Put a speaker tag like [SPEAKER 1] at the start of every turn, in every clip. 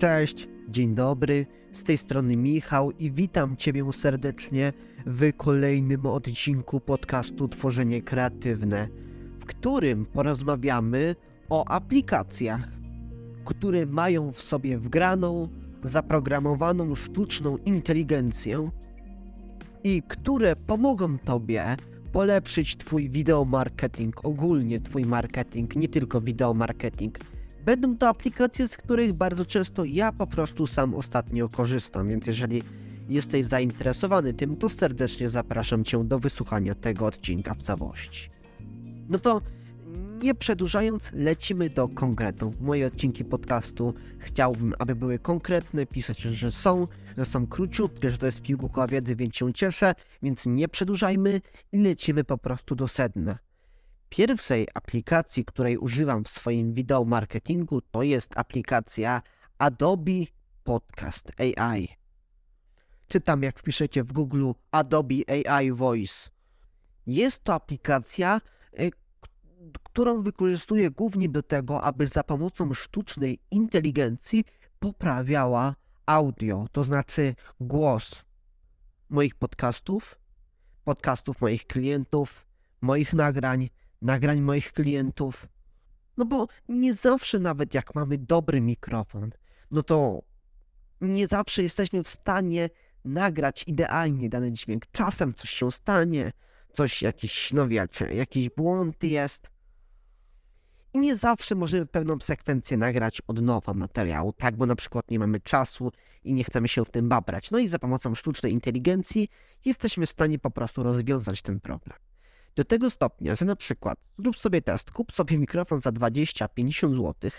[SPEAKER 1] Cześć, dzień dobry, z tej strony Michał i witam Ciebie serdecznie w kolejnym odcinku podcastu Tworzenie Kreatywne, w którym porozmawiamy o aplikacjach, które mają w sobie wgraną, zaprogramowaną sztuczną inteligencję i które pomogą Tobie polepszyć Twój wideomarketing, ogólnie Twój marketing, nie tylko wideomarketing. Będą to aplikacje, z których bardzo często ja po prostu sam ostatnio korzystam, więc jeżeli jesteś zainteresowany tym, to serdecznie zapraszam Cię do wysłuchania tego odcinka w całości. No to nie przedłużając, lecimy do konkretów. Moje odcinki podcastu chciałbym, aby były konkretne, pisać, że są, że są króciutkie, że to jest pigułka wiedzy, więc się cieszę, więc nie przedłużajmy i lecimy po prostu do sedna. Pierwszej aplikacji, której używam w swoim wideo marketingu, to jest aplikacja Adobe Podcast AI. Czytam, jak wpiszecie w Google Adobe AI Voice. Jest to aplikacja, y, którą wykorzystuję głównie do tego, aby za pomocą sztucznej inteligencji poprawiała audio, to znaczy głos moich podcastów, podcastów moich klientów, moich nagrań, nagrań moich klientów. No bo nie zawsze, nawet jak mamy dobry mikrofon, no to nie zawsze jesteśmy w stanie nagrać idealnie dany dźwięk. Czasem coś się stanie, coś jakiś, no wiecie, jakiś błąd jest. I nie zawsze możemy pewną sekwencję nagrać od nowa materiału, tak, bo na przykład nie mamy czasu i nie chcemy się w tym babrać. No i za pomocą sztucznej inteligencji jesteśmy w stanie po prostu rozwiązać ten problem. Do tego stopnia, że na przykład zrób sobie test, kup sobie mikrofon za 20-50 zł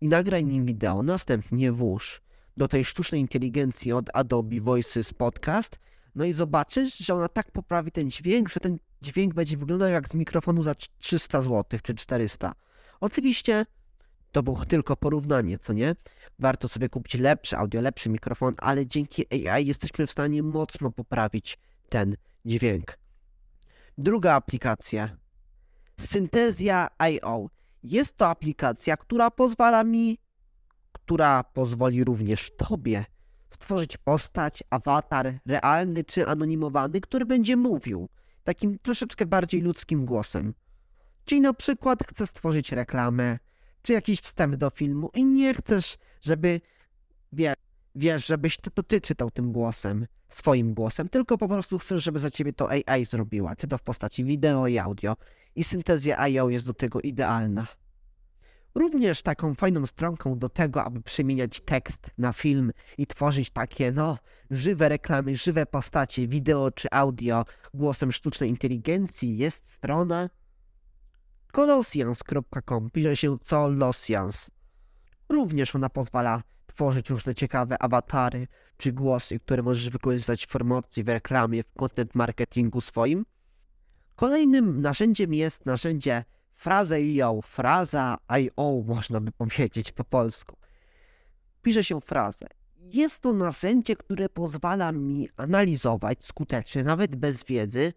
[SPEAKER 1] i nagraj nim wideo, następnie włóż do tej sztucznej inteligencji od Adobe Voices Podcast, no i zobaczysz, że ona tak poprawi ten dźwięk, że ten dźwięk będzie wyglądał jak z mikrofonu za 300 zł czy 400. Oczywiście to było tylko porównanie, co nie? Warto sobie kupić lepszy audio, lepszy mikrofon, ale dzięki AI jesteśmy w stanie mocno poprawić ten dźwięk. Druga aplikacja. Synthezja.io. Jest to aplikacja, która pozwala mi, która pozwoli również Tobie stworzyć postać, awatar, realny czy anonimowany, który będzie mówił takim troszeczkę bardziej ludzkim głosem. Czyli na przykład chcesz stworzyć reklamę, czy jakiś wstęp do filmu i nie chcesz, żeby wie, wiesz, żebyś ty, to ty czytał tym głosem, swoim głosem, tylko po prostu chcesz, żeby za ciebie to AI zrobiła, ty to w postaci wideo i audio i syntezja IO jest do tego idealna. Również taką fajną stronką do tego, aby przemieniać tekst na film i tworzyć takie, no, żywe reklamy, żywe postacie, wideo czy audio głosem sztucznej inteligencji jest strona Colossians.com. Pisze się Colosians. Również ona pozwala tworzyć różne ciekawe awatary czy głosy, które możesz wykorzystać w promocji, w reklamie, w content marketingu swoim. Kolejnym narzędziem jest narzędzie Fraza.io, Fraza.io można by powiedzieć po polsku. Pisze się frazę. Jest to narzędzie, które pozwala mi analizować skutecznie, nawet bez wiedzy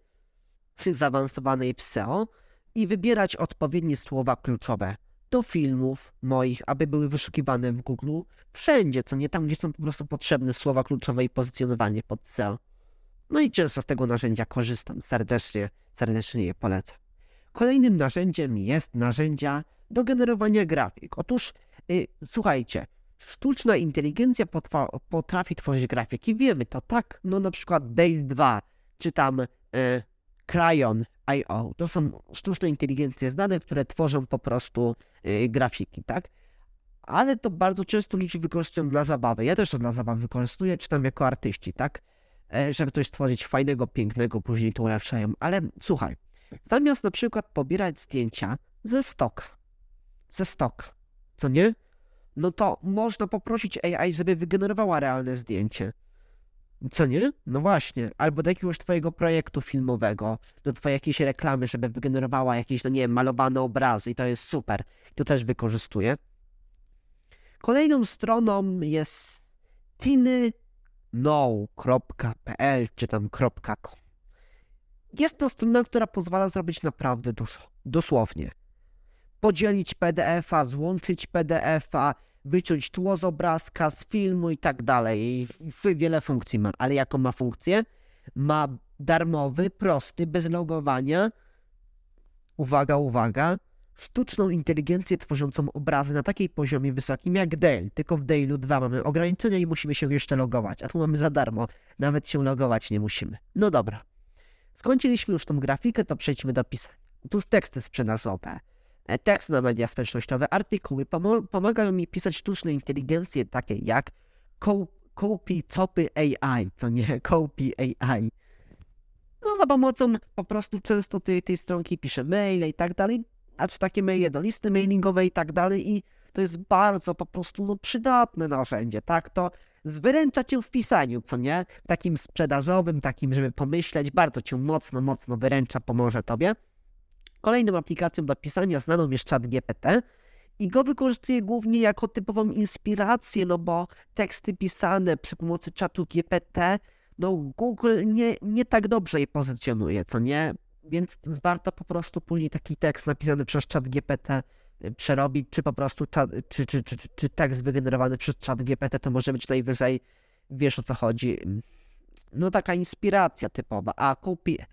[SPEAKER 1] zaawansowanej w SEO, i wybierać odpowiednie słowa kluczowe do filmów moich, aby były wyszukiwane w Google wszędzie, co nie tam, gdzie są po prostu potrzebne słowa kluczowe i pozycjonowanie pod SEO. No i często z tego narzędzia korzystam, serdecznie, serdecznie je polecam. Kolejnym narzędziem jest narzędzia do generowania grafik. Otóż, yy, słuchajcie, sztuczna inteligencja potrafi tworzyć grafiki, wiemy to, tak? No na przykład Dale 2, czy tam yy, Cryon.io. To są sztuczne inteligencje znane, które tworzą po prostu yy, grafiki, tak? Ale to bardzo często ludzie wykorzystują dla zabawy. Ja też to dla zabawy wykorzystuję, czy tam jako artyści, tak? E, żeby coś stworzyć fajnego, pięknego, później to ulepszają. Ale słuchaj, zamiast na przykład pobierać zdjęcia ze stoka, ze stoka, co nie? No to można poprosić AI, żeby wygenerowała realne zdjęcie. Co nie? No właśnie. Albo do jakiegoś twojego projektu filmowego, do twojej jakiejś reklamy, żeby wygenerowała jakieś, no nie wiem, malowane obrazy i to jest super. To też wykorzystuję. Kolejną stroną jest tinyno.pl czy tam .com. Jest to strona, która pozwala zrobić naprawdę dużo. Dosłownie. Podzielić PDF-a, złączyć PDF-a, wyciąć tło z obrazka, z filmu i tak dalej. Wiele funkcji ma. Ale jaką ma funkcję? Ma darmowy, prosty, bez logowania. Uwaga, uwaga. Sztuczną inteligencję tworzącą obrazy na takiej poziomie wysokim jak Dale. Tylko w Dale'u 2 mamy ograniczenia i musimy się jeszcze logować. A tu mamy za darmo. Nawet się logować nie musimy. No dobra. Skończyliśmy już tą grafikę, to przejdźmy do pisania. Otóż teksty sprzedażowe. E, Tekst na media społecznościowe, artykuły pomagają mi pisać sztuczne inteligencje takie jak co- Copy AI, co nie Copy AI. No za pomocą po prostu często tej, tej stronki piszę maile i tak dalej, a czy takie maile do listy mailingowej i tak dalej i to jest bardzo po prostu no, przydatne narzędzie, tak? To zwyręcza cię w pisaniu, co nie? Takim sprzedażowym, takim, żeby pomyśleć, bardzo cię mocno, mocno wyręcza, pomoże tobie. Kolejną aplikacją do pisania znaną jest ChatGPT i go wykorzystuję głównie jako typową inspirację, no bo teksty pisane przy pomocy czatu GPT, no Google nie, nie tak dobrze je pozycjonuje, co nie? Więc warto po prostu później taki tekst napisany przez czat GPT y, przerobić, czy po prostu czat, czy, czy, czy, czy, tekst wygenerowany przez czat GPT to może być najwyżej, wiesz o co chodzi, no taka inspiracja typowa, a co,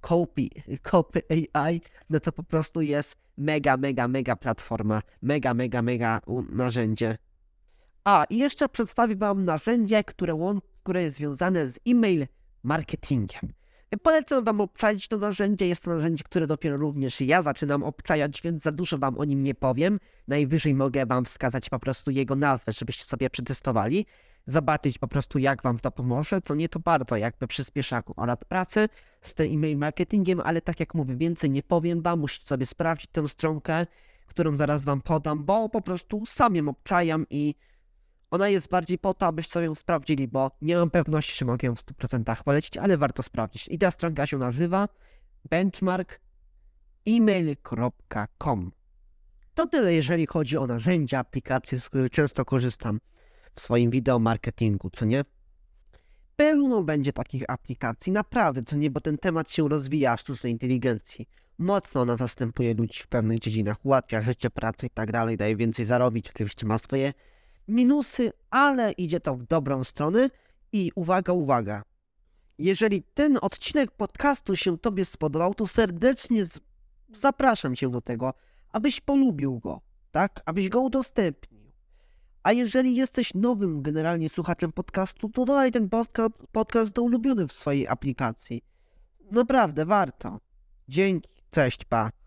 [SPEAKER 1] copy, copy AI, no to po prostu jest mega, mega, mega platforma, mega, mega, mega narzędzie. A, i jeszcze przedstawię Wam narzędzie, które, które jest związane z e-mail marketingiem. Polecam Wam obczaić to narzędzie. Jest to narzędzie, które dopiero również ja zaczynam obczajać, więc za dużo Wam o nim nie powiem. Najwyżej mogę Wam wskazać po prostu jego nazwę, żebyście sobie przetestowali. Zobaczyć po prostu, jak Wam to pomoże. Co nie, to bardzo jakby przyspiesza akurat pracę z tym e-mail marketingiem, ale tak jak mówię, więcej nie powiem Wam. Musicie sobie sprawdzić tę stronkę, którą zaraz Wam podam, bo po prostu sam ją obczajam i ona jest bardziej po to, abyście sobie ją sprawdzili, bo nie mam pewności, czy mogę ją w 100% polecić, ale warto sprawdzić. I ta stronka się nazywa benchmark.email.com. To tyle, jeżeli chodzi o narzędzia, aplikacje, z których często korzystam w swoim wideo marketingu, co nie? Pełno będzie takich aplikacji, naprawdę, co nie, bo ten temat się rozwija sztucznej inteligencji. Mocno ona zastępuje ludzi w pewnych dziedzinach, ułatwia życie, pracę i tak dalej, daje więcej zarobić, oczywiście ma swoje minusy, ale idzie to w dobrą stronę i uwaga, uwaga. Jeżeli ten odcinek podcastu się Tobie spodobał, to serdecznie zapraszam Cię do tego, abyś polubił go, tak? Abyś go udostępnił. A jeżeli jesteś nowym generalnie słuchaczem podcastu, to dodaj ten podcast, podcast do ulubiony w swojej aplikacji. Naprawdę warto. Dzięki. Cześć, pa.